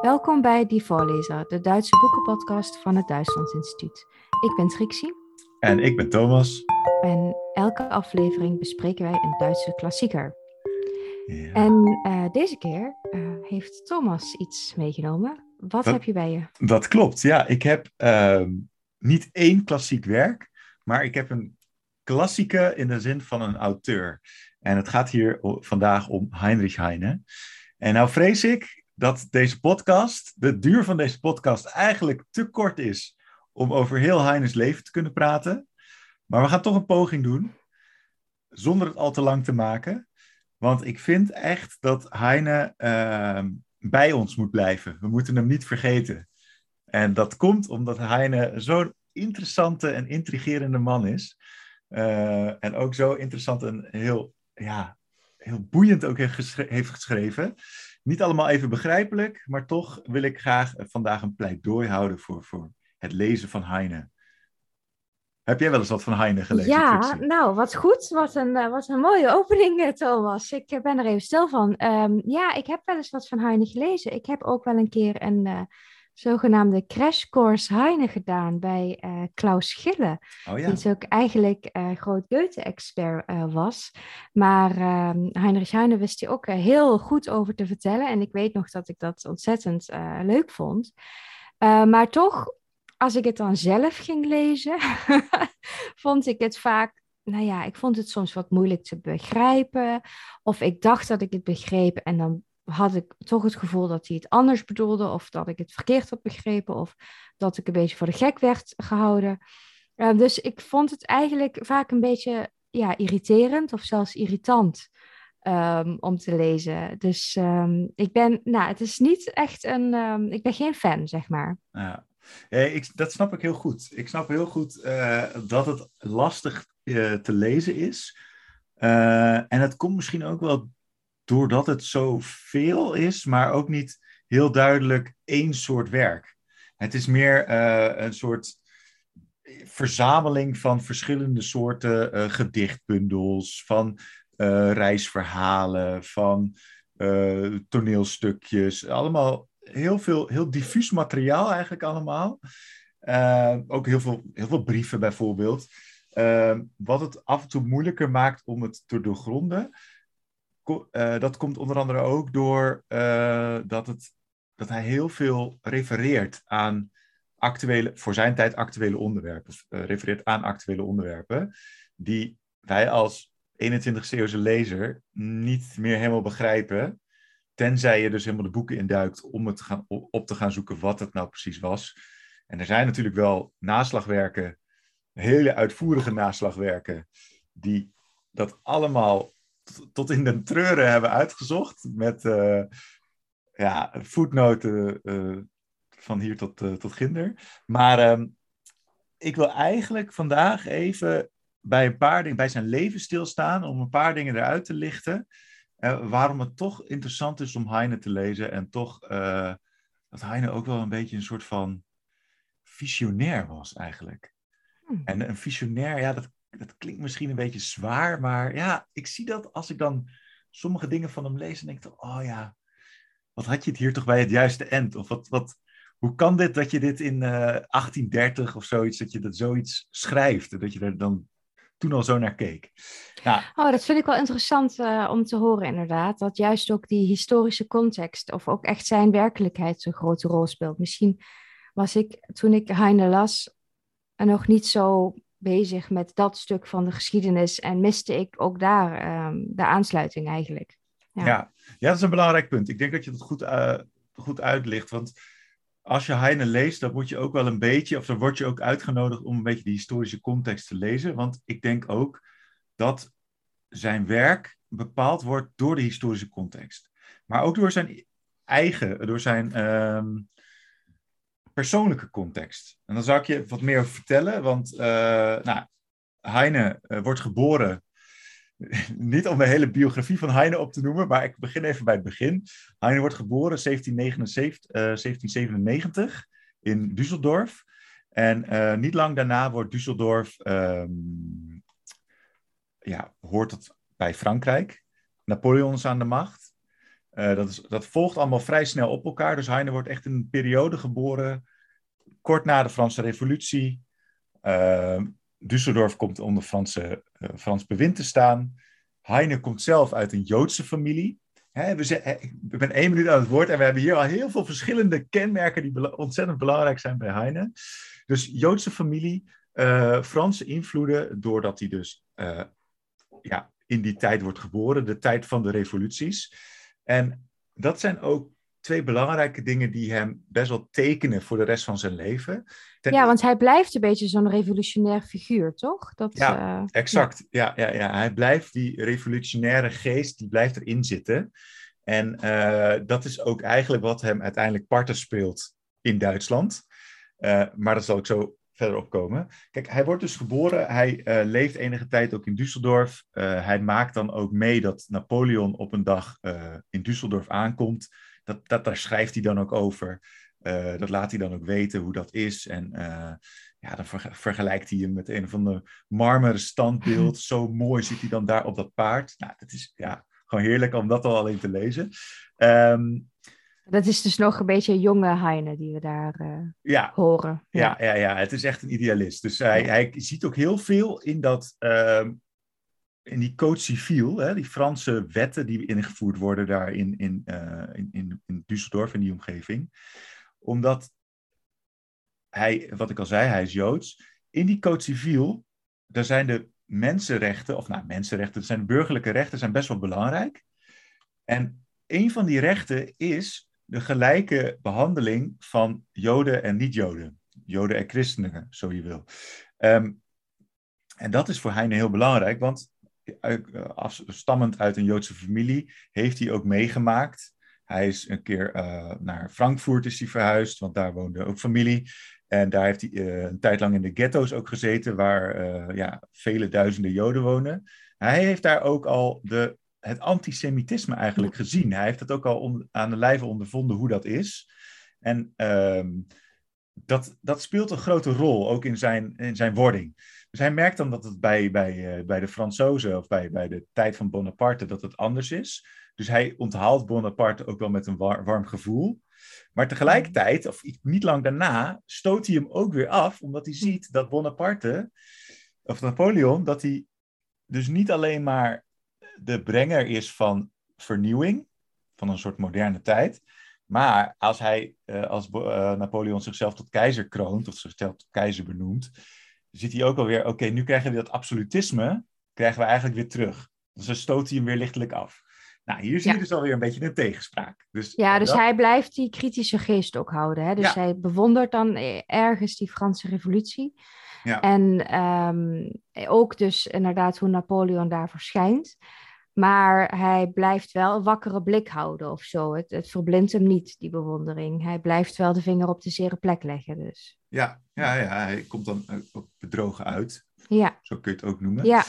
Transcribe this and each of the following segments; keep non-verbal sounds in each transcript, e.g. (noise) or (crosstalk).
Welkom bij Die Voorlezer, de Duitse boekenpodcast van het Duitslands Instituut. Ik ben Trixie. En ik ben Thomas. En elke aflevering bespreken wij een Duitse klassieker. Ja. En uh, deze keer uh, heeft Thomas iets meegenomen. Wat dat, heb je bij je? Dat klopt, ja. Ik heb uh, niet één klassiek werk, maar ik heb een klassieke in de zin van een auteur. En het gaat hier vandaag om Heinrich Heine. En nou vrees ik dat deze podcast, de duur van deze podcast, eigenlijk te kort is om over heel Heine's leven te kunnen praten. Maar we gaan toch een poging doen, zonder het al te lang te maken. Want ik vind echt dat Heine uh, bij ons moet blijven. We moeten hem niet vergeten. En dat komt omdat Heine zo'n interessante en intrigerende man is. Uh, en ook zo interessant en heel, ja, heel boeiend ook heeft geschreven. Niet allemaal even begrijpelijk, maar toch wil ik graag vandaag een pleidooi houden voor, voor het lezen van Heine. Heb jij wel eens wat van Heine gelezen? Ja, Trixie? nou, wat goed. Wat een, uh, wat een mooie opening, Thomas. Ik ben er even stil van. Um, ja, ik heb wel eens wat van Heine gelezen. Ik heb ook wel een keer een uh, zogenaamde crash course Heine gedaan bij uh, Klaus Gille. Oh, ja. Die dus ook eigenlijk groot Goethe-expert was. Maar ehm, Heinrich Heine wist hij ook heel goed over te vertellen. En ik weet nog dat ik dat ontzettend leuk vond. maar toch als ik het dan zelf ging lezen, (laughs) vond ik het vaak, nou ja, ik vond het soms wat moeilijk te begrijpen. Of ik dacht dat ik het begreep en dan had ik toch het gevoel dat hij het anders bedoelde, of dat ik het verkeerd had begrepen, of dat ik een beetje voor de gek werd gehouden. Uh, dus ik vond het eigenlijk vaak een beetje ja, irriterend of zelfs irritant. Um, om te lezen. Dus um, ik ben, nou, het is niet echt een, um, ik ben geen fan, zeg maar. Ja. Eh, ik, dat snap ik heel goed. Ik snap heel goed uh, dat het lastig te lezen is. en het komt misschien ook wel doordat het zo veel is, maar ook niet heel duidelijk één soort werk. Het is meer een soort verzameling van verschillende soorten gedichtbundels, van reisverhalen, van toneelstukjes. Allemaal heel veel, heel diffuus materiaal eigenlijk allemaal. Ook heel veel, heel veel brieven bijvoorbeeld. Wat het af en toe moeilijker maakt om het te doorgronden. Uh, dat komt onder andere ook door dat, het, dat hij heel veel refereert aan actuele, voor zijn tijd actuele onderwerpen. Of refereert aan actuele onderwerpen. Die wij als 21e eeuwse lezer niet meer helemaal begrijpen. Tenzij je dus helemaal de boeken induikt om het te gaan, op te gaan zoeken wat het nou precies was. En er zijn natuurlijk wel naslagwerken, hele uitvoerige naslagwerken, die dat allemaal tot in de treuren hebben uitgezocht. Met uh, ja, voetnoten uh, van hier tot, uh, tot ginder. Maar um, ik wil eigenlijk vandaag even bij een paar dingen, bij zijn leven stilstaan, om een paar dingen eruit te lichten. Waarom het toch interessant is om Heine te lezen en toch dat Heine ook wel een beetje een soort van visionair was eigenlijk. Hmm. En een visionair, ja, dat, dat klinkt misschien een beetje zwaar, maar ja, ik zie dat als ik dan sommige dingen van hem lees en denk ik, oh ja, wat had je het hier toch bij het juiste eind? Of wat, wat, hoe kan dit dat je dit in uh, 1830 of zoiets, dat je dat zoiets schrijft, dat je er dan toen al zo naar keek. Ja. Oh, dat vind ik wel interessant uh, om te horen inderdaad. Dat juist ook die historische context of ook echt zijn werkelijkheid zo'n grote rol speelt. Misschien was ik toen ik Heine las nog niet zo bezig met dat stuk van de geschiedenis en miste ik ook daar um, de aansluiting eigenlijk. Ja. ja. Dat is een belangrijk punt. Ik denk dat je dat goed, uh, goed uitlicht, want als je Heine leest, dan moet je ook wel een beetje, of dan word je ook uitgenodigd om een beetje de historische context te lezen. Want ik denk ook dat zijn werk bepaald wordt door de historische context. Maar ook door zijn eigen, door zijn um, persoonlijke context. En dan zou ik je wat meer vertellen, want uh, nou, Heine uh, wordt geboren (laughs) niet om de hele biografie van Heine op te noemen, maar ik begin even bij het begin. Heine wordt geboren 1779, uh, 1797 in Düsseldorf. En niet lang daarna wordt Düsseldorf, um, ja, hoort het bij Frankrijk. Napoleon is aan de macht. Dat, is, dat volgt allemaal vrij snel op elkaar. Dus Heine wordt echt in een periode geboren, kort na de Franse Revolutie. Düsseldorf komt onder Franse, Frans bewind te staan. Heine komt zelf uit een Joodse familie. we zijn, ik ben één minuut aan het woord en we hebben hier al heel veel verschillende kenmerken die ontzettend belangrijk zijn bij Heine. Dus Joodse familie, uh, Franse invloeden, doordat hij dus ja, in die tijd wordt geboren, de tijd van de revoluties. En dat zijn ook twee belangrijke dingen die hem best wel tekenen voor de rest van zijn leven. ja, want hij blijft een beetje zo'n revolutionair figuur, toch? Dat, ja, uh, exact. Ja. Ja, ja, Hij blijft die revolutionaire geest, die blijft erin zitten. En uh, dat is ook eigenlijk wat hem uiteindelijk parten speelt in Duitsland. Uh, maar dat zal ik zo verder opkomen. Kijk, hij wordt dus geboren. Hij uh, leeft enige tijd ook in Düsseldorf. Uh, hij maakt dan ook mee dat Napoleon op een dag in Düsseldorf aankomt dat, dat, daar schrijft hij dan ook over. Dat laat hij dan ook weten hoe dat is. En ja, dan vergelijkt hij hem met een van de marmeren standbeeld. (laughs) Zo mooi zit hij dan daar op dat paard. Nou, dat is ja, gewoon heerlijk om dat al alleen te lezen. Um, dat is dus nog een beetje jonge Heine die we daar uh, ja, horen. Ja. ja. Ja, ja, het is echt een idealist. Dus hij, hij ziet ook heel veel in dat ehm, in die code civiel, hè, die Franse wetten die ingevoerd worden daar in, in, uh, in, in, in Düsseldorf, in die omgeving. Omdat hij, wat ik al zei, hij is Joods. In die code civiel, daar zijn de mensenrechten, of nou, mensenrechten, zijn burgerlijke rechten, zijn best wel belangrijk. En een van die rechten is de gelijke behandeling van Joden en niet-Joden. Joden en christenen, zo je wil. Um, en dat is voor Heine heel belangrijk, want afstammend uit een Joodse familie, heeft hij ook meegemaakt. Hij is een keer uh, naar Frankfurt is hij verhuisd, want daar woonde ook familie. En daar heeft hij uh, een tijd lang in de ghetto's ook gezeten, waar ja, vele duizenden Joden wonen. Hij heeft daar ook al de, het antisemitisme eigenlijk gezien. Hij heeft het ook al aan de lijve ondervonden hoe dat is. En ehm, dat, dat speelt een grote rol, ook in zijn, in zijn wording. Dus hij merkt dan dat het bij, bij, uh, bij de Fransozen of bij, bij de tijd van Bonaparte dat het anders is. Dus hij onthaalt Bonaparte ook wel met een war, warm gevoel. Maar tegelijkertijd, of niet lang daarna, stoot hij hem ook weer af, omdat hij ziet dat Bonaparte, of Napoleon, dat hij dus niet alleen maar de brenger is van vernieuwing, van een soort moderne tijd, maar als hij, uh, als uh, Napoleon zichzelf tot keizer kroont, of zichzelf tot keizer benoemt, ziet hij ook alweer, oké, nu krijgen we dat absolutisme, krijgen we eigenlijk weer terug. Dus dan stoot hij hem weer lichtelijk af. Nou, hier zie je dus alweer een beetje een tegenspraak. Dus, ja, dus hij blijft die kritische geest ook houden. Hè? Dus hij bewondert dan ergens die Franse revolutie. Ja. En um, ook dus inderdaad hoe Napoleon daar verschijnt. Maar hij blijft wel een wakkere blik houden of zo. Het, het verblindt hem niet, die bewondering. Hij blijft wel de vinger op de zere plek leggen dus. Ja, ja, ja hij komt dan ook bedrogen uit. Ja. Zo kun je het ook noemen. Ja.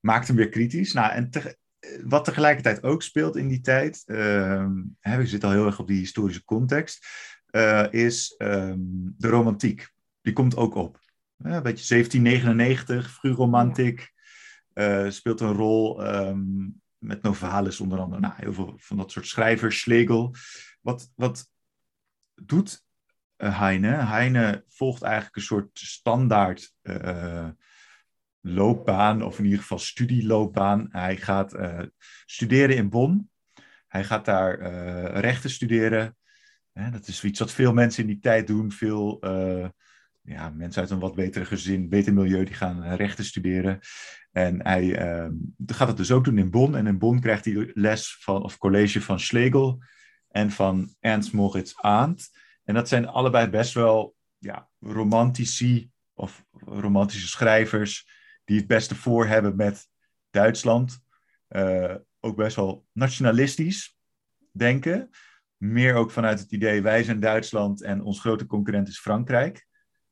Maakt hem weer kritisch. Nou, en wat tegelijkertijd ook speelt in die tijd, uh, we zitten al heel erg op die historische context, uh, is um, de romantiek. Die komt ook op. Uh, een beetje 1799, vroegromantiek, ja. uh, speelt een rol. Um, met Novalis onder andere. Nou, heel veel van dat soort schrijvers, Schlegel. Wat, wat doet uh, Heine? Heine volgt eigenlijk een soort standaard uh, loopbaan, of in ieder geval studieloopbaan. Hij gaat uh, studeren in Bonn. Hij gaat daar rechten studeren. dat is iets wat veel mensen in die tijd doen. Veel ja, mensen uit een wat betere gezin, beter milieu, die gaan rechten studeren. En hij uh, gaat het dus ook doen in Bonn. En in Bonn krijgt hij les van, of college van Schlegel en van Ernst Moritz Arndt. En dat zijn allebei best wel ja, romantici of romantische schrijvers die het beste voor hebben met Duitsland. Uh, ook best wel nationalistisch denken. Meer ook vanuit het idee, wij zijn Duitsland en ons grote concurrent is Frankrijk.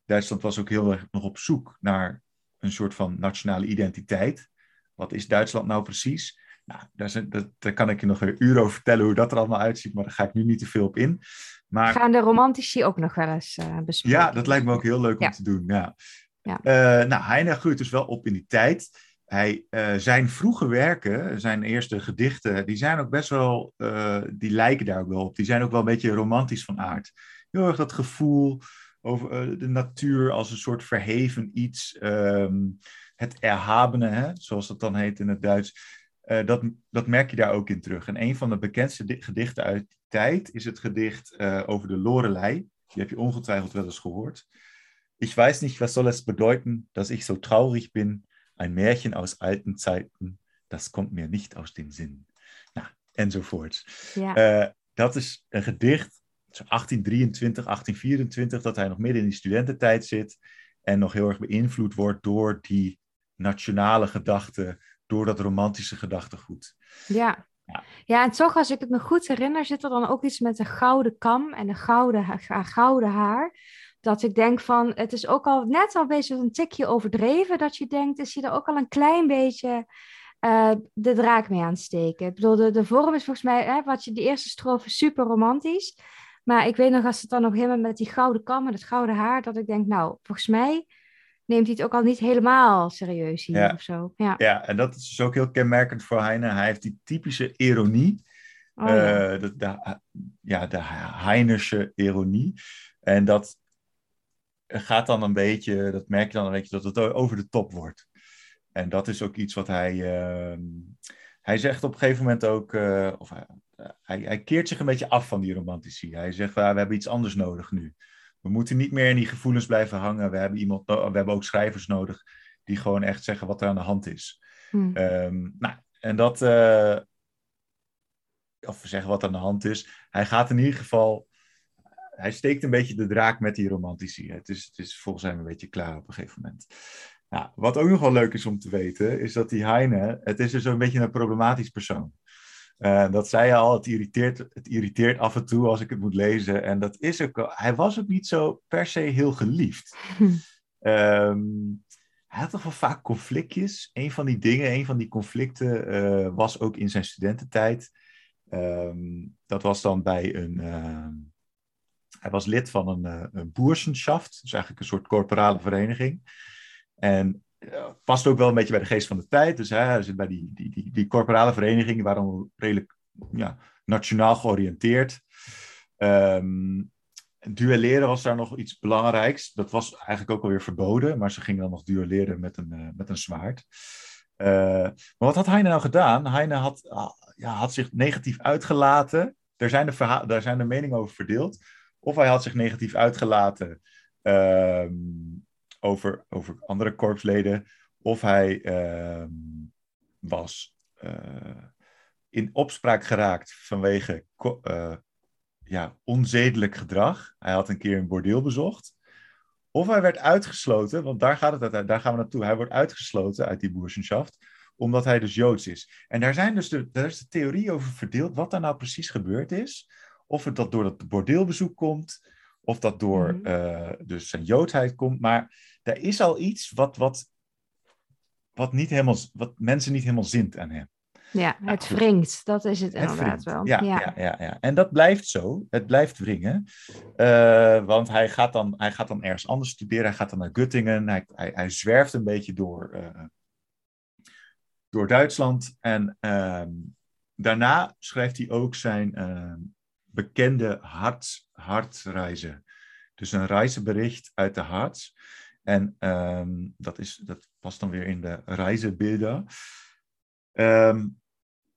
Duitsland was ook heel erg nog op zoek naar een soort van nationale identiteit. Wat is Duitsland nou precies? Nou, daar, zijn, dat, daar kan ik je nog een uur over vertellen hoe dat er allemaal uitziet, maar daar ga ik nu niet te veel op in. Maar, Gaan de romantici ook nog wel eens uh, bespreken? Ja, dat lijkt me ook heel leuk om te doen. Ja. Ja. Uh, nou, Heine groeit dus wel op in die tijd. hij, uh, zijn vroege werken, zijn eerste gedichten, die zijn ook best wel, die lijken daar ook wel op. Die zijn ook wel een beetje romantisch van aard. Heel erg dat gevoel over uh, de natuur als een soort verheven iets. Um, het erhabene, hè, zoals dat dan heet in het Duits. dat, dat merk je daar ook in terug. En een van de bekendste gedichten uit die tijd is het gedicht over de Lorelei. Die heb je ongetwijfeld wel eens gehoord. Ich weiß nicht, was soll es bedeuten, dass ich so traurig bin. Ein Märchen aus alten Zeiten, das kommt mir nicht aus dem Sinn. Nou, enzovoort. Ja. Uh, dat is een gedicht, 1823, 1824, dat hij nog midden in die studententijd zit en nog heel erg beïnvloed wordt door die nationale gedachte, door dat romantische gedachtegoed. Ja. Ja. ja, en toch, als ik het me goed herinner, zit er dan ook iets met een gouden kam en een gouden, gouden haar dat ik denk van, het is ook al net al beetje een tikje overdreven, dat je denkt, is je er ook al een klein beetje uh, de draak mee aansteken. Ik bedoel, de, de vorm is volgens mij, hè, wat je, die eerste strofe super romantisch, maar ik weet nog, als het dan nog helemaal met die gouden kam en het gouden haar, dat ik denk, nou, volgens mij neemt hij het ook al niet helemaal serieus hier ja. of zo. Ja. ja, en dat is dus ook heel kenmerkend voor Heine. Hij heeft die typische ironie, oh, ja. Uh, de, de, ja, de Heinersche ironie. En dat, gaat dan een beetje, dat merk je dan een beetje, dat het over de top wordt. En dat is ook iets wat hij. Uh, hij zegt op een gegeven moment ook. Uh, of hij, hij, keert zich een beetje af van die romantici. Hij zegt: ah, we hebben iets anders nodig nu. We moeten niet meer in die gevoelens blijven hangen. We hebben, iemand, we hebben ook schrijvers nodig die gewoon echt zeggen wat er aan de hand is. Hmm. Um, nou, en dat. Uh, of zeggen wat aan de hand is. Hij gaat in ieder geval hij steekt een beetje de draak met die romantici. Het is, het is volgens hem een beetje klaar op een gegeven moment. Nou, wat ook nog wel leuk is om te weten, is dat die Heine, het is dus een beetje een problematisch persoon. Uh, dat zei je al, het irriteert, het irriteert af en toe als ik het moet lezen. En dat is ook hij was ook niet zo per se heel geliefd. um, (laughs) hij had toch wel vaak conflictjes. Een van die dingen, een van die conflicten uh, was ook in zijn studententijd. Um, dat was dan bij een, uh, hij was lid van een, uh, een boersenschaft, dus eigenlijk een soort corporale vereniging. En past ook wel een beetje bij de geest van de tijd. Dus hij zit bij die, die, die, die corporale verenigingen, waren redelijk ja, nationaal georiënteerd. Um, duelleren was daar nog iets belangrijks. Dat was eigenlijk ook alweer verboden, maar ze gingen dan nog duelleren met een, uh, met een zwaard. Uh, maar wat had Heine nou gedaan? Heine had, uh, ja, had zich negatief uitgelaten. Daar zijn, de daar zijn de meningen over verdeeld. Of hij had zich negatief uitgelaten uh, over, over andere korpsleden. Of hij uh, was uh, in opspraak geraakt vanwege uh, ja, onzedelijk gedrag. Hij had een keer een bordeel bezocht. Of hij werd uitgesloten, want daar, gaat het daar gaan we naartoe. Hij wordt uitgesloten uit die boerschaft, omdat hij dus Joods is. En daar, zijn dus de, daar is de theorie over verdeeld wat daar nou precies gebeurd is. Of het dat door het bordeelbezoek komt, of dat door mm dus zijn joodheid komt. Maar er is al iets wat, wat, wat, niet helemaal, wat mensen niet helemaal zint aan hem. Ja, het nou, wringt, dat is het, inderdaad wel. Ja, ja. Ja, ja, en dat blijft zo. Het blijft wringen. Uh, want hij gaat, dan, hij gaat dan ergens anders studeren. Hij gaat dan naar Göttingen. Hij, hij, hij zwerft een beetje door, uh, door Duitsland. En uh, daarna schrijft hij ook zijn ehm, bekende hart, hartreizen. Dus een reisbericht uit de hart. En um, dat, is, dat past dan weer in de reizenbeelden. Um,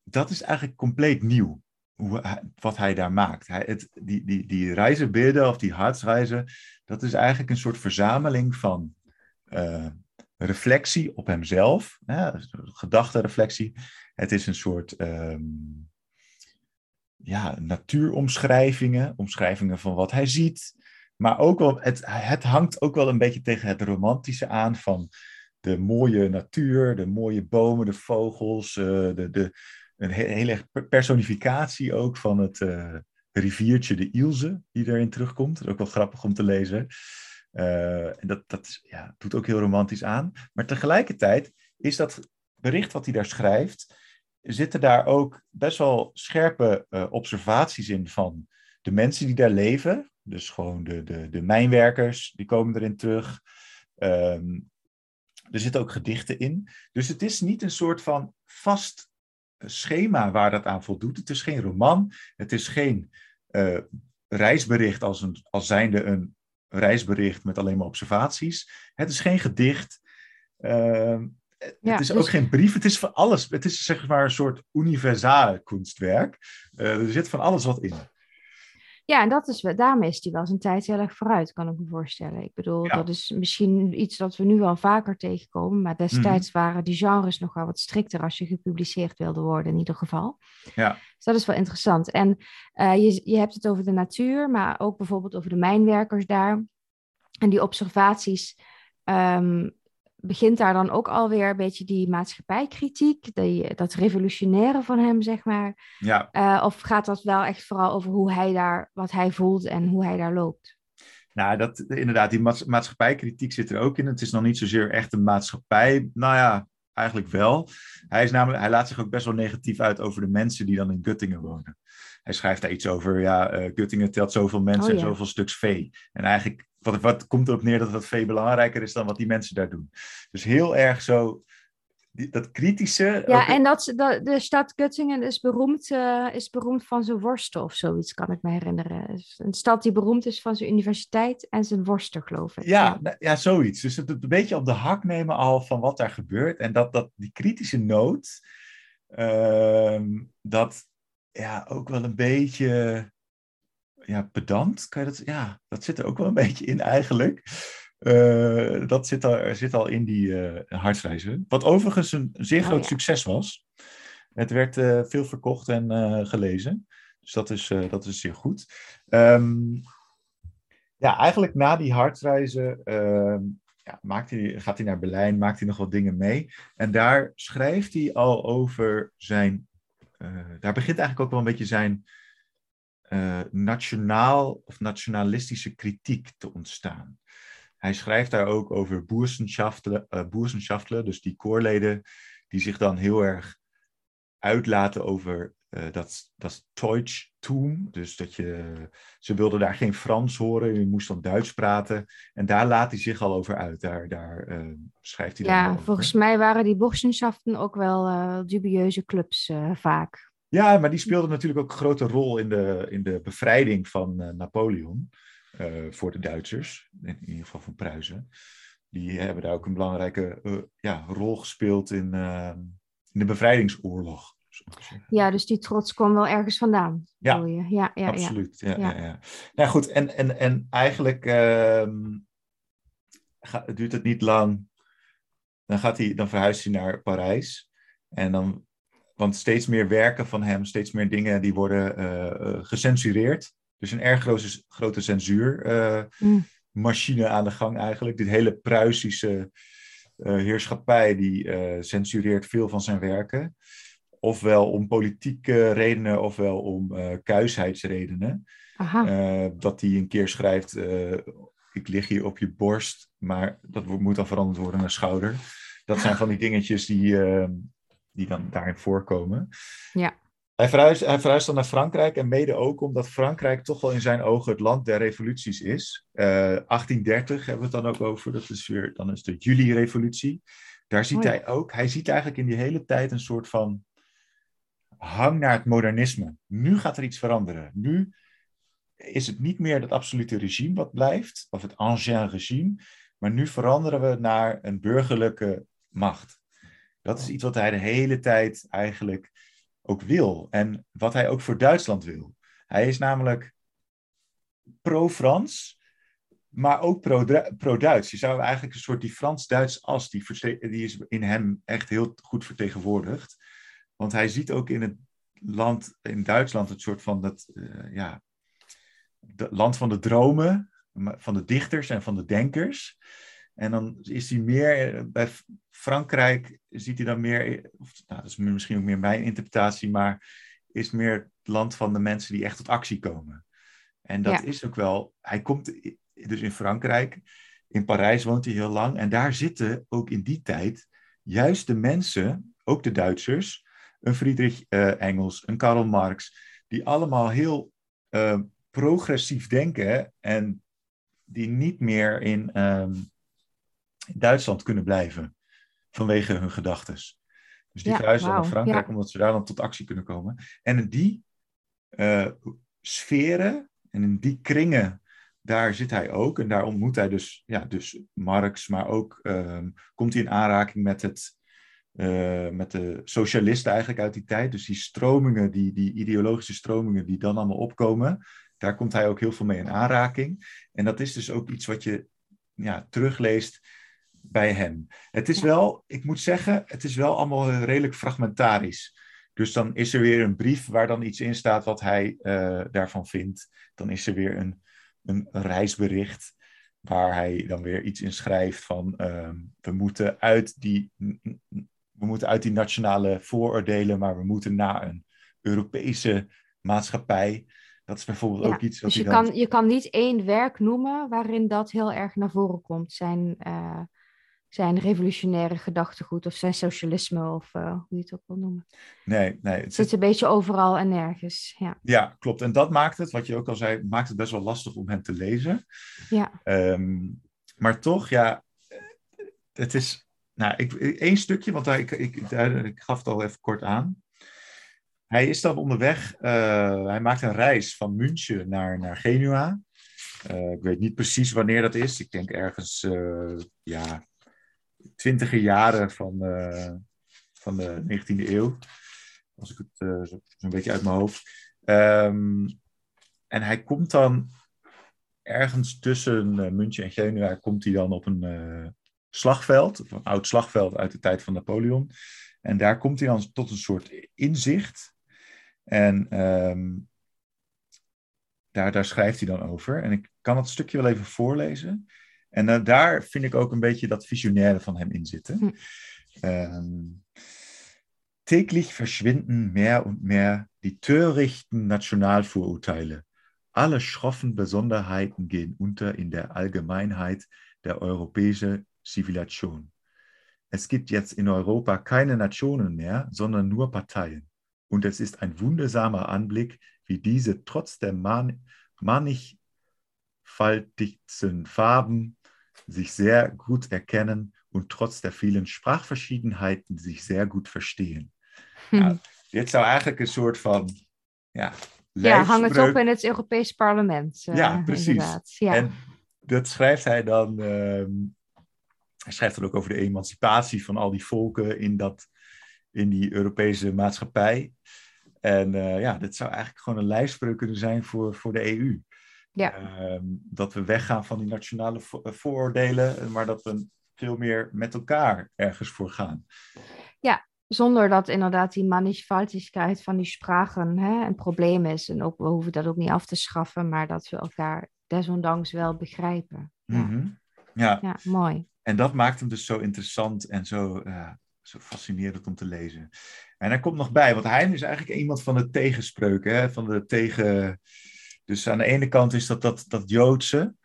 dat is eigenlijk compleet nieuw, hoe, wat hij daar maakt. Hij, het, die, die, die reizenbeelden of die hartsreizen, dat is eigenlijk een soort verzameling van uh, reflectie op hemzelf, hè, gedachtenreflectie. Het is een soort um, ja, natuuromschrijvingen, omschrijvingen van wat hij ziet. Maar ook wel, het, het hangt ook wel een beetje tegen het romantische aan van de mooie natuur, de mooie bomen, de vogels, uh, de, de, een hele personificatie ook van het uh, riviertje de Ilse, die erin terugkomt. Dat is ook wel grappig om te lezen. Uh, en dat, dat ja, doet ook heel romantisch aan. Maar tegelijkertijd is dat bericht wat hij daar schrijft, zitten daar ook best wel scherpe uh, observaties in van de mensen die daar leven. Dus gewoon de, de, de mijnwerkers, die komen erin terug. Um, Er zitten ook gedichten in. Dus het is niet een soort van vast schema waar dat aan voldoet. Het is geen roman. Het is geen uh, reisbericht als, een, als zijnde een reisbericht met alleen maar observaties. Het is geen gedicht. Uh, het is ook dus- geen brief, het is van alles. Het is zeg maar een soort universale kunstwerk. Uh, er zit van alles wat in. Ja, en dat is, daarmee is die wel zijn tijd heel erg vooruit, kan ik me voorstellen. Ik bedoel, dat is misschien iets dat we nu wel vaker tegenkomen, maar destijds mhm. waren die genres nog wel wat strikter als je gepubliceerd wilde worden, in ieder geval. Ja. Dus dat is wel interessant. En uh, je, je hebt het over de natuur, maar ook bijvoorbeeld over de mijnwerkers daar. En die observaties um, begint daar dan ook alweer een beetje die maatschappijkritiek, die, dat revolutionaire van hem, zeg maar? Ja. Uh, of gaat dat wel echt vooral over hoe hij daar, wat hij voelt en hoe hij daar loopt? Nou, dat, inderdaad, die maatschappijkritiek zit er ook in. Het is nog niet zozeer echt een maatschappij. Nou ja, eigenlijk wel. Hij, is namelijk, hij laat zich ook best wel negatief uit over de mensen die dan in Guttingen wonen. Hij schrijft daar iets over, ja, uh, Guttingen telt zoveel mensen oh, en zoveel stuks vee. En eigenlijk wat, wat komt erop neer dat dat veel belangrijker is dan wat die mensen daar doen. Dus heel erg zo, dat kritische. Ja, en dat, dat, de stad Göttingen is beroemd, uh, is beroemd van zijn worsten of zoiets, kan ik me herinneren. Een stad die beroemd is van zijn universiteit en zijn worsten, geloof ik. Ja, ja. Nou, ja zoiets. Dus het een beetje op de hak nemen al van wat daar gebeurt. En dat, dat die kritische noot, uh, dat ja, ook wel een beetje ja, pedant, kan je dat? Ja, dat zit er ook wel een beetje in eigenlijk. Uh, dat zit, er, zit al in die uh, hartsreizen. Wat overigens een zeer oh, groot succes was. Het werd uh, veel verkocht en gelezen. Dus dat is, dat is zeer goed. Um, ja, eigenlijk na die hartreizen ehm, ja, maakt hij, gaat hij naar Berlijn, maakt hij nog wat dingen mee. En daar schrijft hij al over zijn. daar begint eigenlijk ook wel een beetje zijn uh, nationaal of nationalistische kritiek te ontstaan. Hij schrijft daar ook over boersenschaftelen, uh, dus die koorleden die zich dan heel erg uitlaten over uh, dat, dat Deutschtum. Dus dat je, ze wilden daar geen Frans horen, je moest dan Duits praten. En daar laat hij zich al over uit. Daar, daar uh, schrijft hij Ja, volgens mij waren die Burschenschaften ook wel dubieuze clubs vaak. Ja, maar die speelde natuurlijk ook een grote rol in de, in de bevrijding van uh, Napoleon uh, voor de Duitsers, in ieder geval van Pruisen. Die hebben daar ook een belangrijke uh, ja, rol gespeeld in, in de bevrijdingsoorlog. Ja, dus die trots kwam wel ergens vandaan. Ja, ja, ja, absoluut. Ja. Ja, ja, Nou goed, en, en, en eigenlijk ehm, duurt het niet lang. Dan, gaat hij, dan verhuist hij naar Parijs. En dan want steeds meer werken van hem, steeds meer dingen, die worden uh, gecensureerd. Dus een erg grote, grote censuurmachine mm. aan de gang eigenlijk. Dit hele Pruisische heerschappij, die censureert veel van zijn werken. Ofwel om politieke redenen, ofwel om kuisheidsredenen. Aha. dat hij een keer schrijft, ik lig hier op je borst, maar dat moet dan veranderd worden naar schouder. Dat zijn van die dingetjes die, die dan daarin voorkomen. Ja. Hij verhuist, hij verhuist dan naar Frankrijk en mede ook omdat Frankrijk toch wel in zijn ogen het land der revoluties is. Uh, eh, 1830 hebben we het dan ook over, dat is weer, dan is de juli-revolutie. Daar ziet hij ook, hij ziet eigenlijk in die hele tijd een soort van hang naar het modernisme. Nu gaat er iets veranderen. Nu is het niet meer dat absolute regime wat blijft, of het ancien regime, maar nu veranderen we naar een burgerlijke macht. Dat is iets wat hij de hele tijd eigenlijk ook wil. En wat hij ook voor Duitsland wil. Hij is namelijk pro-Frans, maar ook pro-Duits. Je zou eigenlijk een soort die Frans-Duits as, die, die is in hem echt heel goed vertegenwoordigd. Want hij ziet ook in het land, in Duitsland, het soort van dat, uh, ja, het land van de dromen, van de dichters en van de denkers. En dan is hij meer, eh, bij Frankrijk ziet hij dan meer, of, nou, dat is misschien ook meer mijn interpretatie, maar is meer het land van de mensen die echt tot actie komen. En dat is ook wel, hij komt dus in Frankrijk, in Parijs woont hij heel lang, en daar zitten ook in die tijd juist de mensen, ook de Duitsers, een Friedrich uh, Engels, een Karl Marx, die allemaal heel uh, progressief denken en die niet meer in. Um, Duitsland kunnen blijven. vanwege hun gedachten. Dus die Ja, verhuizen dan naar Frankrijk ja. omdat ze daar dan tot actie kunnen komen. En in die eh, sferen en in die kringen, daar zit hij ook. En daar ontmoet hij dus, ja, dus Marx, maar ook ehm, komt hij in aanraking met, het, eh, met de socialisten eigenlijk uit die tijd. Dus die stromingen, die, die ideologische stromingen die dan allemaal opkomen, daar komt hij ook heel veel mee in aanraking. En dat is dus ook iets wat je ja, terugleest bij hem. Het is wel, ik moet zeggen, het is wel allemaal redelijk fragmentarisch. Dus dan is er weer een brief waar dan iets in staat wat hij eh, daarvan vindt. Dan is er weer een, een reisbericht waar hij dan weer iets in schrijft van ehm, we moeten uit die we moeten uit die nationale vooroordelen, maar we moeten naar een Europese maatschappij. Dat is bijvoorbeeld Ja, ook iets wat Dus je hij dan... kan, je kan niet één werk noemen waarin dat heel erg naar voren komt. Zijn, eh, zijn revolutionaire gedachtegoed of zijn socialisme of eh, hoe je het ook wil noemen. Nee, nee. Het zit, zit een beetje overal en nergens. Ja, ja, klopt. En dat maakt het, wat je ook al zei, maakt het best wel lastig om hem te lezen. ja. Ehm, maar toch, ja, het is. Nou, ik, één stukje, want hij, ik, ik, daar- ik gaf het al even kort aan. Hij is dan onderweg, eh, hij maakt een reis van München naar, naar Genua. Eh, ik weet niet precies wanneer dat is. Ik denk ergens, ja, twintiger jaren van, eh, van de 19e eeuw. Als ik het eh, zo- zo'n beetje uit mijn hoofd. Ehm, en hij komt dan ergens tussen eh, München en Genua komt hij dan op een slagveld, een oud slagveld uit de tijd van Napoleon. En daar komt hij dan tot een soort inzicht. En ehm, daar, daar schrijft hij dan over. En ik kan het stukje wel even voorlezen. En eh, daar vind ik ook een beetje dat visionaire van hem in zitten. Hm. Ehm, täglich verschwinden mehr und mehr die törichten Nationalvorurteile. Alle schroffen Besonderheiten gehen unter in der Allgemeinheit der europäischen Zivilisation. Es gibt jetzt in Europa keine Nationen mehr, sondern nur Parteien. Und es ist ein wundersamer Anblick, wie diese trotz der man mannigfaltigsten Farben sich sehr gut erkennen und trotz der vielen Sprachverschiedenheiten sich sehr gut verstehen. Ja, dit zou eigenlijk een soort van ja, ja, hang het op in het Europees Parlement. eh, Ja, precies. Ja. En dat schrijft hij dan. ehm, hij schrijft dan ook over de emancipatie van al die volken in, dat, in die Europese maatschappij. En eh, ja, dit zou eigenlijk gewoon een lijfspreuk kunnen zijn voor, voor de EU. Ja. Ehm, dat we weggaan van die nationale vo- eh, vooroordelen, maar dat we veel meer met elkaar ergens voor gaan. Zonder dat inderdaad die mannigfaltigheid van die sprachen hè, een probleem is. En ook, we hoeven dat ook niet af te schaffen, maar dat we elkaar desondanks wel begrijpen. Ja, Mhm. ja. ja mooi. En dat maakt hem dus zo interessant en zo, eh, zo fascinerend om te lezen. En hij komt nog bij, want hij is eigenlijk iemand van de tegenspreuken, hè, van de tegen... Dus aan de ene kant is dat dat, dat Joodse,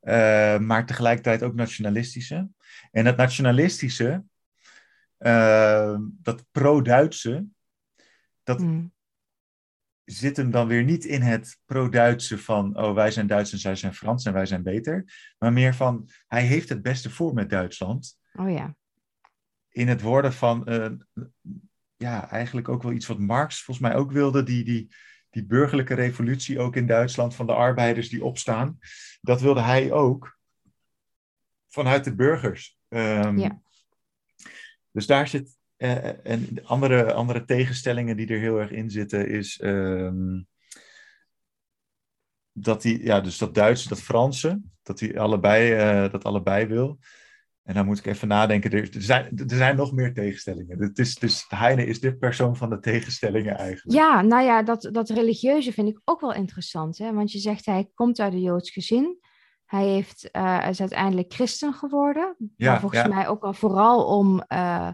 eh, maar tegelijkertijd ook nationalistische. En dat nationalistische, eh, dat pro-Duitse, dat Mm. zit hem dan weer niet in het pro-Duitse van, oh wij zijn Duits en zij zijn Frans en wij zijn beter. Maar meer van, hij heeft het beste voor met Duitsland. Oh ja. in het worden van, eh, ja, eigenlijk ook wel iets wat Marx volgens mij ook wilde, die, die, die burgerlijke revolutie ook in Duitsland van de arbeiders die opstaan. Dat wilde hij ook vanuit de burgers. Ehm, Ja. Dus daar zit, eh, en de andere, andere tegenstellingen die er heel erg in zitten, is ehm, dat hij, ja, dus dat Duitse, dat Franse, dat hij allebei, eh, dat allebei wil. En dan moet ik even nadenken. Er, zijn, er zijn nog meer tegenstellingen. Het is, dus Heine is de persoon van de tegenstellingen eigenlijk. Ja, nou ja, dat, dat religieuze vind ik ook wel interessant. Hè? Want je zegt hij komt uit een Joods gezin. Hij heeft, eh, is uiteindelijk christen geworden. Ja, maar volgens ja. mij ook wel vooral om eh,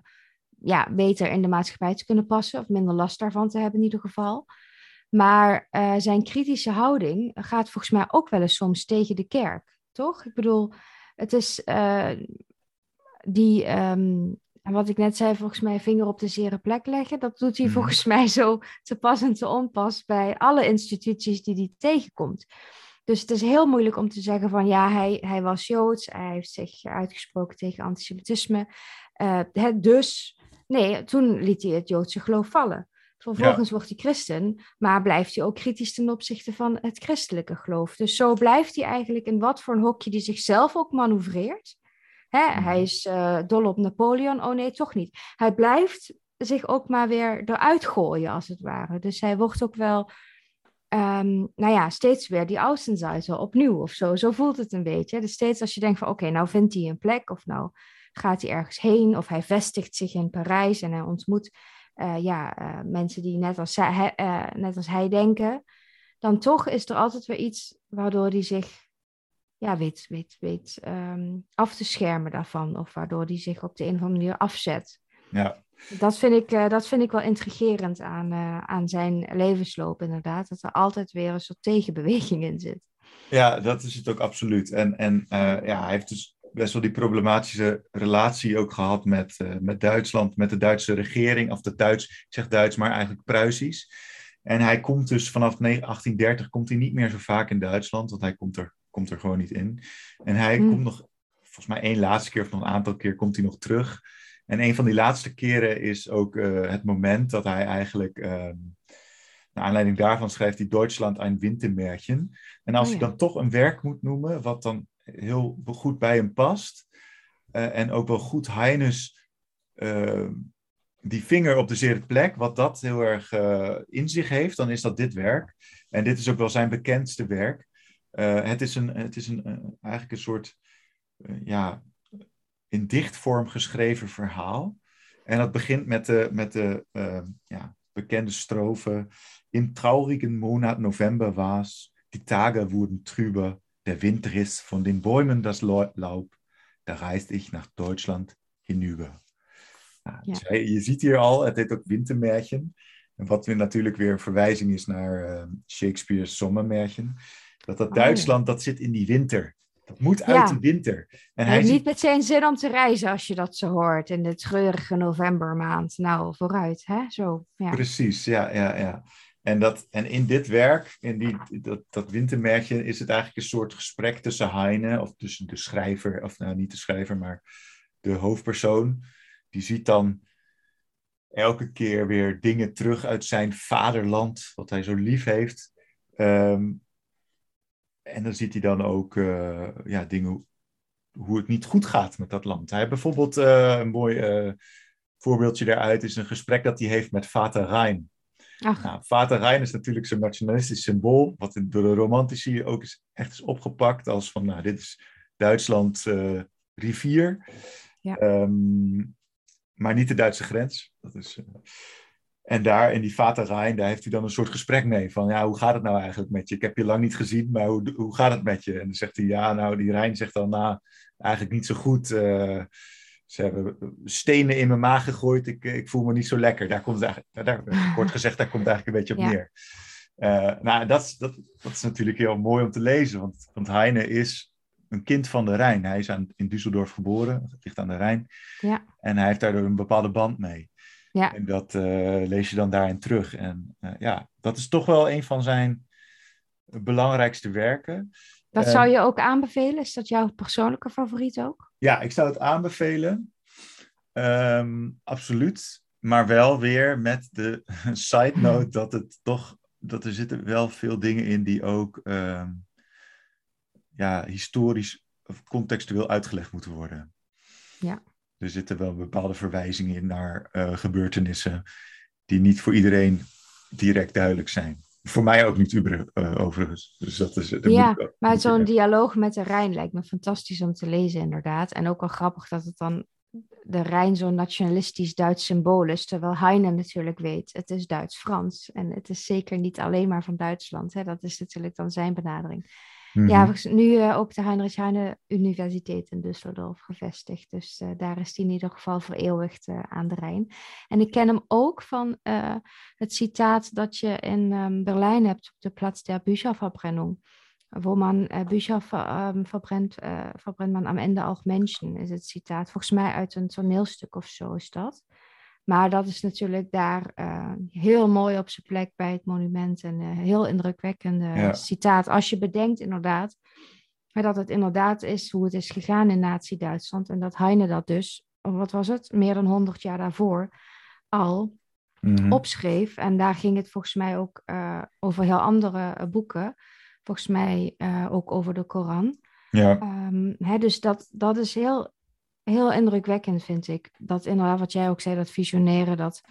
ja, beter in de maatschappij te kunnen passen. Of minder last daarvan te hebben in ieder geval. Maar eh, zijn kritische houding gaat volgens mij ook wel eens soms tegen de kerk. Toch? Ik bedoel, het is die... ehm, wat ik net zei, volgens mij vinger op de zere plek leggen. Dat doet hij Mhm. volgens (laughs) mij zo te pas en te onpas bij alle instituties die hij tegenkomt. Dus het is heel moeilijk om te zeggen van ja, hij, hij was Joods, hij heeft zich uitgesproken tegen antisemitisme. dus, nee, toen liet hij het Joodse geloof vallen. Vervolgens wordt hij christen, maar blijft hij ook kritisch ten opzichte van het christelijke geloof. Dus zo blijft hij eigenlijk in wat voor een hokje die zichzelf ook manoeuvreert. Hè, mhm. hij is uh, dol op Napoleon, oh nee, toch niet. Hij blijft zich ook maar weer eruit gooien, als het ware. Dus hij wordt ook wel, um, nou ja, steeds weer die Außenseiter opnieuw of zo. Zo voelt het een beetje. Dus steeds als je denkt van, oké, nou vindt hij een plek of nou gaat hij ergens heen of hij vestigt zich in Parijs en hij ontmoet uh, ja, uh, mensen die net als, hij, uh, net als hij denken, dan toch is er altijd weer iets waardoor hij zich ja, weet, weet, weet um, af te schermen daarvan. Of waardoor hij zich op de een of andere manier afzet. Ja. Dat vind ik, dat vind ik wel intrigerend aan, aan zijn levensloop, inderdaad. Dat er altijd weer een soort tegenbeweging in zit. Ja, dat is het ook absoluut. En, en ja, hij heeft dus best wel die problematische relatie ook gehad met, met Duitsland, met de Duitse regering, of de Duits, ik zeg Duits, maar eigenlijk Pruisisch. En hij komt dus vanaf 1830 komt hij niet meer zo vaak in Duitsland, want hij komt er, komt er gewoon niet in. En hij hmm. komt nog, volgens mij één laatste keer of nog een aantal keer komt hij nog terug. En een van die laatste keren is ook uh, het moment dat hij eigenlijk, uh, naar aanleiding daarvan schrijft hij Duitsland een Wintermärchen. En als oh, ja. hij dan toch een werk moet noemen, wat dan heel goed bij hem past. Uh, en ook wel goed Heines uh, die vinger op de zere plek, wat dat heel erg uh, in zich heeft, dan is dat dit werk. En dit is ook wel zijn bekendste werk. Het is, een, het is een, eigenlijk een soort ja, in dichtvorm geschreven verhaal. En dat begint met de, met de ja, bekende strofe. In traurigen Monat November was, die Tage wurden trüber, der Wind riss von den Bäumen das Laub, da reiste ich nach Deutschland hinüber. Nou, ja. dus je ziet hier al, het heet ook Wintermärchen. En wat weer natuurlijk weer een verwijzing is naar uh, Shakespeare's Sommermärchen. Dat dat oh, Duitsland, dat zit in die winter. Dat moet uit de winter. En hij niet ziet... met zijn zin om te reizen als je dat zo hoort in de treurige novembermaand. Nou, vooruit, hè? Zo, ja. Precies, ja, ja, ja. En, dat, en in dit werk, in die, dat, dat wintermerkje, is het eigenlijk een soort gesprek tussen Heine, of tussen de schrijver, of nou niet de schrijver, maar de hoofdpersoon. Die ziet dan elke keer weer dingen terug uit zijn vaderland, wat hij zo lief heeft. Um, en dan ziet hij dan ook uh, ja, dingen, hoe het niet goed gaat met dat land. Hij heeft bijvoorbeeld uh, een mooi uh, voorbeeldje daaruit, is een gesprek dat hij heeft met Vater Rijn. Nou, Vater Rijn is natuurlijk zo'n nationalistisch symbool, wat door de romantici ook is, echt is opgepakt als van, nou, dit is Duitsland uh, rivier, ja. um, maar niet de Duitse grens. Dat is, en daar, in die Vater Rijn, daar heeft hij dan een soort gesprek mee, van, ja, hoe gaat het nou eigenlijk met je? Ik heb je lang niet gezien, maar hoe, hoe gaat het met je? En dan zegt hij, ja, nou, die Rijn zegt dan, nou, eigenlijk niet zo goed, uh, ze hebben stenen in mijn maag gegooid. Ik, ik voel me niet zo lekker. Daar komt eigenlijk, daar, wordt (laughs) gezegd, daar komt eigenlijk een beetje op neer. Uh, nou, dat, dat, dat is natuurlijk heel mooi om te lezen. Want, want Heine is een kind van de Rijn. Hij is aan, in Düsseldorf geboren, ligt aan de Rijn. Ja. En hij heeft daardoor een bepaalde band mee. Ja. En dat uh, lees je dan daarin terug. En uh, ja, dat is toch wel een van zijn belangrijkste werken. Dat zou je ook aanbevelen? Is dat jouw persoonlijke favoriet ook? Ja, ik zou het aanbevelen. Um, absoluut. Maar wel weer met de (laughs) side note dat het toch dat er zitten wel veel dingen in die ook um, ja, historisch of contextueel uitgelegd moeten worden. Ja. Er zitten wel bepaalde verwijzingen in naar uh, gebeurtenissen die niet voor iedereen direct duidelijk zijn. Voor mij ook niet uber, uh, overigens. Dus dat is, ja, maar zo'n dialoog met de Rijn lijkt me fantastisch om te lezen, inderdaad. En ook wel grappig dat het dan de Rijn zo'n nationalistisch Duits symbool is. Terwijl Heine natuurlijk weet, het is Duits-Frans. En het is zeker niet alleen maar van Duitsland. Hè? Dat is natuurlijk dan zijn benadering. Ja, mhm. nu uh, ook de Heinrich Heine Universiteit in Düsseldorf gevestigd. Dus uh, daar is hij in ieder geval vereeuwigd uh, aan de Rijn. En ik ken hem ook van het citaat dat je in um, Berlijn hebt op de Platz der Bücherverbrennung. Wo man Bücher ver, um, verbrennt, verbrennt man am Ende auch Menschen, is het citaat. Volgens mij uit een toneelstuk of zo is dat. Maar dat is natuurlijk daar uh, heel mooi op zijn plek bij het monument. En uh, heel indrukwekkend ja. citaat. Als je bedenkt inderdaad dat het inderdaad is hoe het is gegaan in Nazi-Duitsland. En dat Heine dat dus wat was het, meer dan 100 jaar daarvoor al Mhm. opschreef. En daar ging het volgens mij ook eh, over heel andere eh, boeken. Volgens mij eh, ook over de Koran. Ja, Ehm, hè, dus dat, dat is heel, heel indrukwekkend, vind ik. Dat inderdaad, wat jij ook zei, dat visioneren, dat,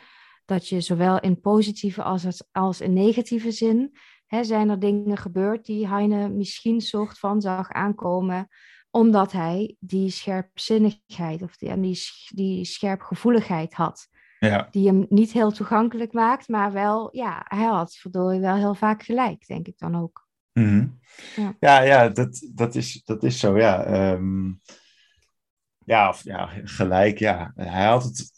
dat je zowel in positieve als, als in negatieve zin, hè, zijn er dingen gebeurd die Heine misschien soort van zag aankomen, omdat hij die scherpzinnigheid of die, en die, die scherpgevoeligheid had. ja. Die hem niet heel toegankelijk maakt, maar wel, ja, hij had verdorie wel heel vaak gelijk, denk ik dan ook. Mhm. Ja. Ja, ja, dat, dat, is, dat is zo, ja. Ehm, ja, of, ja, gelijk, ja. Hij had, het,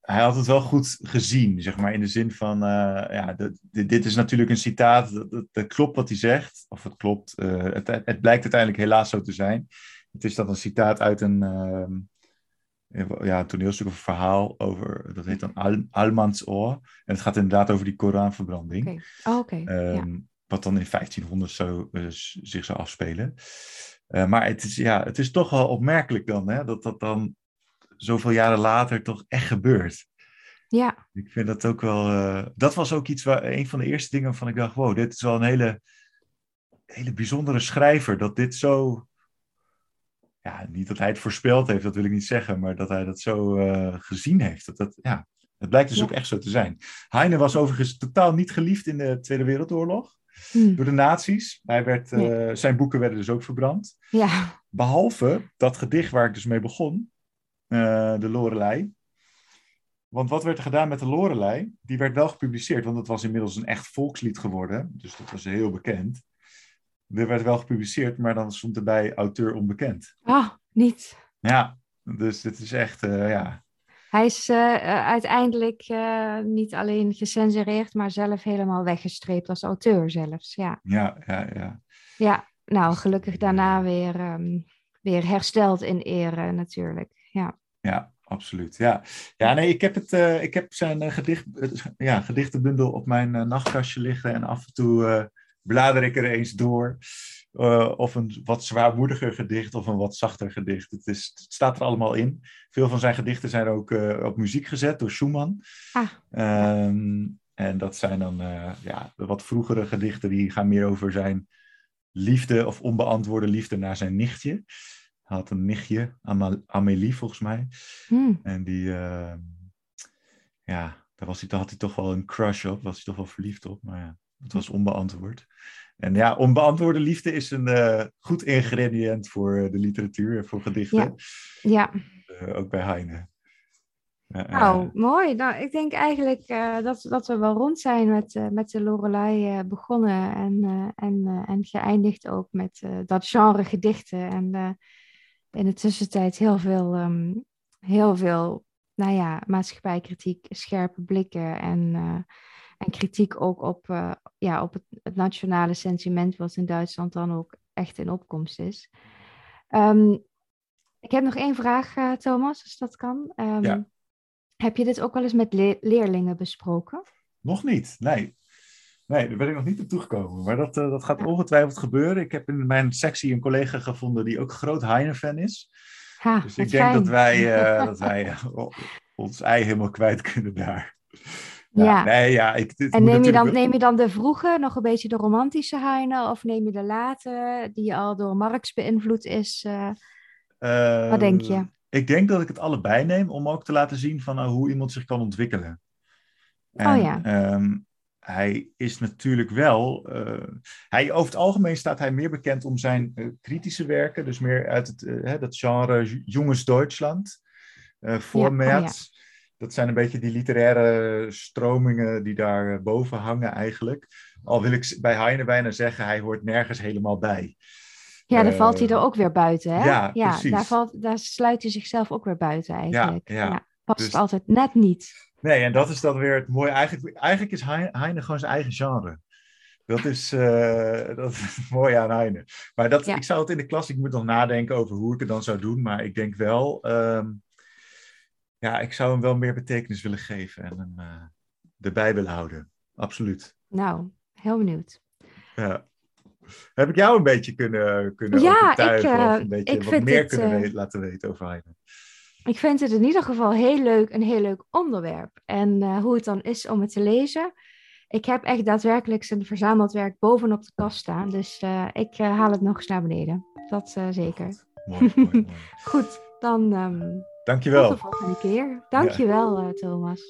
hij had het wel goed gezien, zeg maar, in de zin van, eh, ja, dit, is natuurlijk een citaat, dat, dat, klopt wat hij zegt, of het klopt, eh, het, het blijkt uiteindelijk helaas zo te zijn. Het is dan een citaat uit een, ehm, ja, een toneelstuk of een verhaal over, dat heet dan Al, Almans Oor. En het gaat inderdaad over die Koranverbranding. Oké, Oh, oké. ja. Wat dan in 1500 zo, eh, zich zou afspelen. Eh, maar het is, ja, het is toch wel opmerkelijk dan, hè, dat dat dan zoveel jaren later toch echt gebeurt. ja, Ik vind dat ook wel. eh, dat was ook iets waar een van de eerste dingen waarvan ik dacht: wow, dit is wel een hele, hele bijzondere schrijver. Dat dit zo. Ja, niet dat hij het voorspeld heeft, dat wil ik niet zeggen, maar dat hij dat zo gezien heeft. Dat, dat, ja, het blijkt dus Ja. ook echt zo te zijn. Heine was overigens totaal niet geliefd in de Tweede Wereldoorlog Hm. door de nazi's. Hij werd, eh. Zijn boeken werden dus ook verbrand. ja. Behalve dat gedicht waar ik dus mee begon, eh, de Lorelei. Want wat werd er gedaan met de Lorelei? Die werd wel gepubliceerd, want het was inmiddels een echt volkslied geworden. Dus dat was heel bekend. Er werd wel gepubliceerd, maar dan stond erbij auteur onbekend. Ah, niet. Ja, dus dit is echt, eh, ja. Hij is eh, eh, uiteindelijk eh, niet alleen gecensureerd, maar zelf helemaal weggestreept als auteur zelfs. Ja, Ja, ja, ja. ja. nou gelukkig daarna weer, ehm, weer hersteld in ere natuurlijk. Ja, Ja, absoluut. Ja, ja nee, ik heb, het, ik heb zijn gedicht, ja, gedichtenbundel op mijn nachtkastje liggen. En af en toe blader ik er eens door. Eh, of een wat zwaarmoediger gedicht of een wat zachter gedicht. Het, is, het staat er allemaal in. Veel van zijn gedichten zijn ook eh, op muziek gezet door Schumann. Ah. Ehm, en dat zijn dan eh, ja, de wat vroegere gedichten die gaan meer over zijn liefde of onbeantwoorde liefde naar zijn nichtje. Hij had een nichtje, Ama- Amélie volgens mij. Hm. En die, eh, ja, daar, was hij, daar had hij toch wel een crush op, was hij toch wel verliefd op, maar ja, het was onbeantwoord. En ja, onbeantwoorde liefde is een eh, goed ingrediënt voor eh, de literatuur en voor gedichten, ja. Eh, ook bij Heine. Nou, mooi. Nou, ik denk eigenlijk dat, dat we wel rond zijn met, met de Lorelei begonnen en, en, en geëindigd ook met dat genre gedichten. En in de tussentijd heel veel, ehm, heel veel nou ja, maatschappijkritiek, scherpe blikken en, en kritiek ook op, ja, op het, het nationale sentiment, wat in Duitsland dan ook echt in opkomst is. Ehm, ik heb nog één vraag, eh, Thomas, als dat kan. Ehm, Ja. Heb je dit ook wel eens met le- leerlingen besproken? nog niet, nee. Nee, daar ben ik nog niet op toegekomen. Maar dat, eh, dat gaat ongetwijfeld gebeuren. Ik heb in mijn sectie een collega gevonden die ook groot Heine-fan is. Ha, Dus ik denk fijn. (laughs) dat wij, eh, dat wij ons ei helemaal kwijt kunnen daar. Ja, Ja. Nee, ja, ik, En neem je, dan, neem je dan de vroege, nog een beetje de romantische Heine, of neem je de late, die al door Marx beïnvloed is? eh, Wat denk je? Eh, Ik denk dat ik het allebei neem om ook te laten zien van nou, hoe iemand zich kan ontwikkelen. En, Oh ja. ehm, hij is natuurlijk wel. eh, hij, over het algemeen staat hij meer bekend om zijn eh, kritische werken, dus meer uit het, eh, hè, dat genre Jongens Duitsland, eh voor Ja, oh ja. Dat zijn een beetje die literaire stromingen die daar eh, boven hangen eigenlijk. Al wil ik bij Heine bijna zeggen, hij hoort nergens helemaal bij. ja, dan Eh, valt hij er ook weer buiten, hè? ja, precies. daar, valt, daar sluit hij zichzelf ook weer buiten eigenlijk. ja. past Dus- altijd net niet. Nee, en dat is dan weer het mooie. Eigenlijk, eigenlijk is Heine, gewoon zijn eigen genre. Dat is, eh, (laughs) dat is het mooie aan Heine. Maar dat, Ja. ik zou het in de klas, ik moet nog nadenken over hoe ik het dan zou doen. Maar ik denk wel, ehm, ja, ik zou hem wel meer betekenis willen geven en hem eh, erbij willen houden. Absoluut. Nou, heel benieuwd. Ja. Heb ik jou een beetje kunnen, kunnen Ja, overtuigen ik, eh, of een beetje wat meer het, kunnen eh, laten weten over Heine? ik vind het in ieder geval heel leuk, een heel leuk onderwerp. En uh, hoe het dan is om het te lezen. Ik heb echt daadwerkelijk zijn verzameld werk bovenop de kast staan. Dus uh, ik uh, haal het nog eens naar beneden. Dat zeker. Mooi, mooi, mooi. (laughs) Goed, dan um, Dankjewel. tot de volgende keer. Dankjewel, ja. Thomas.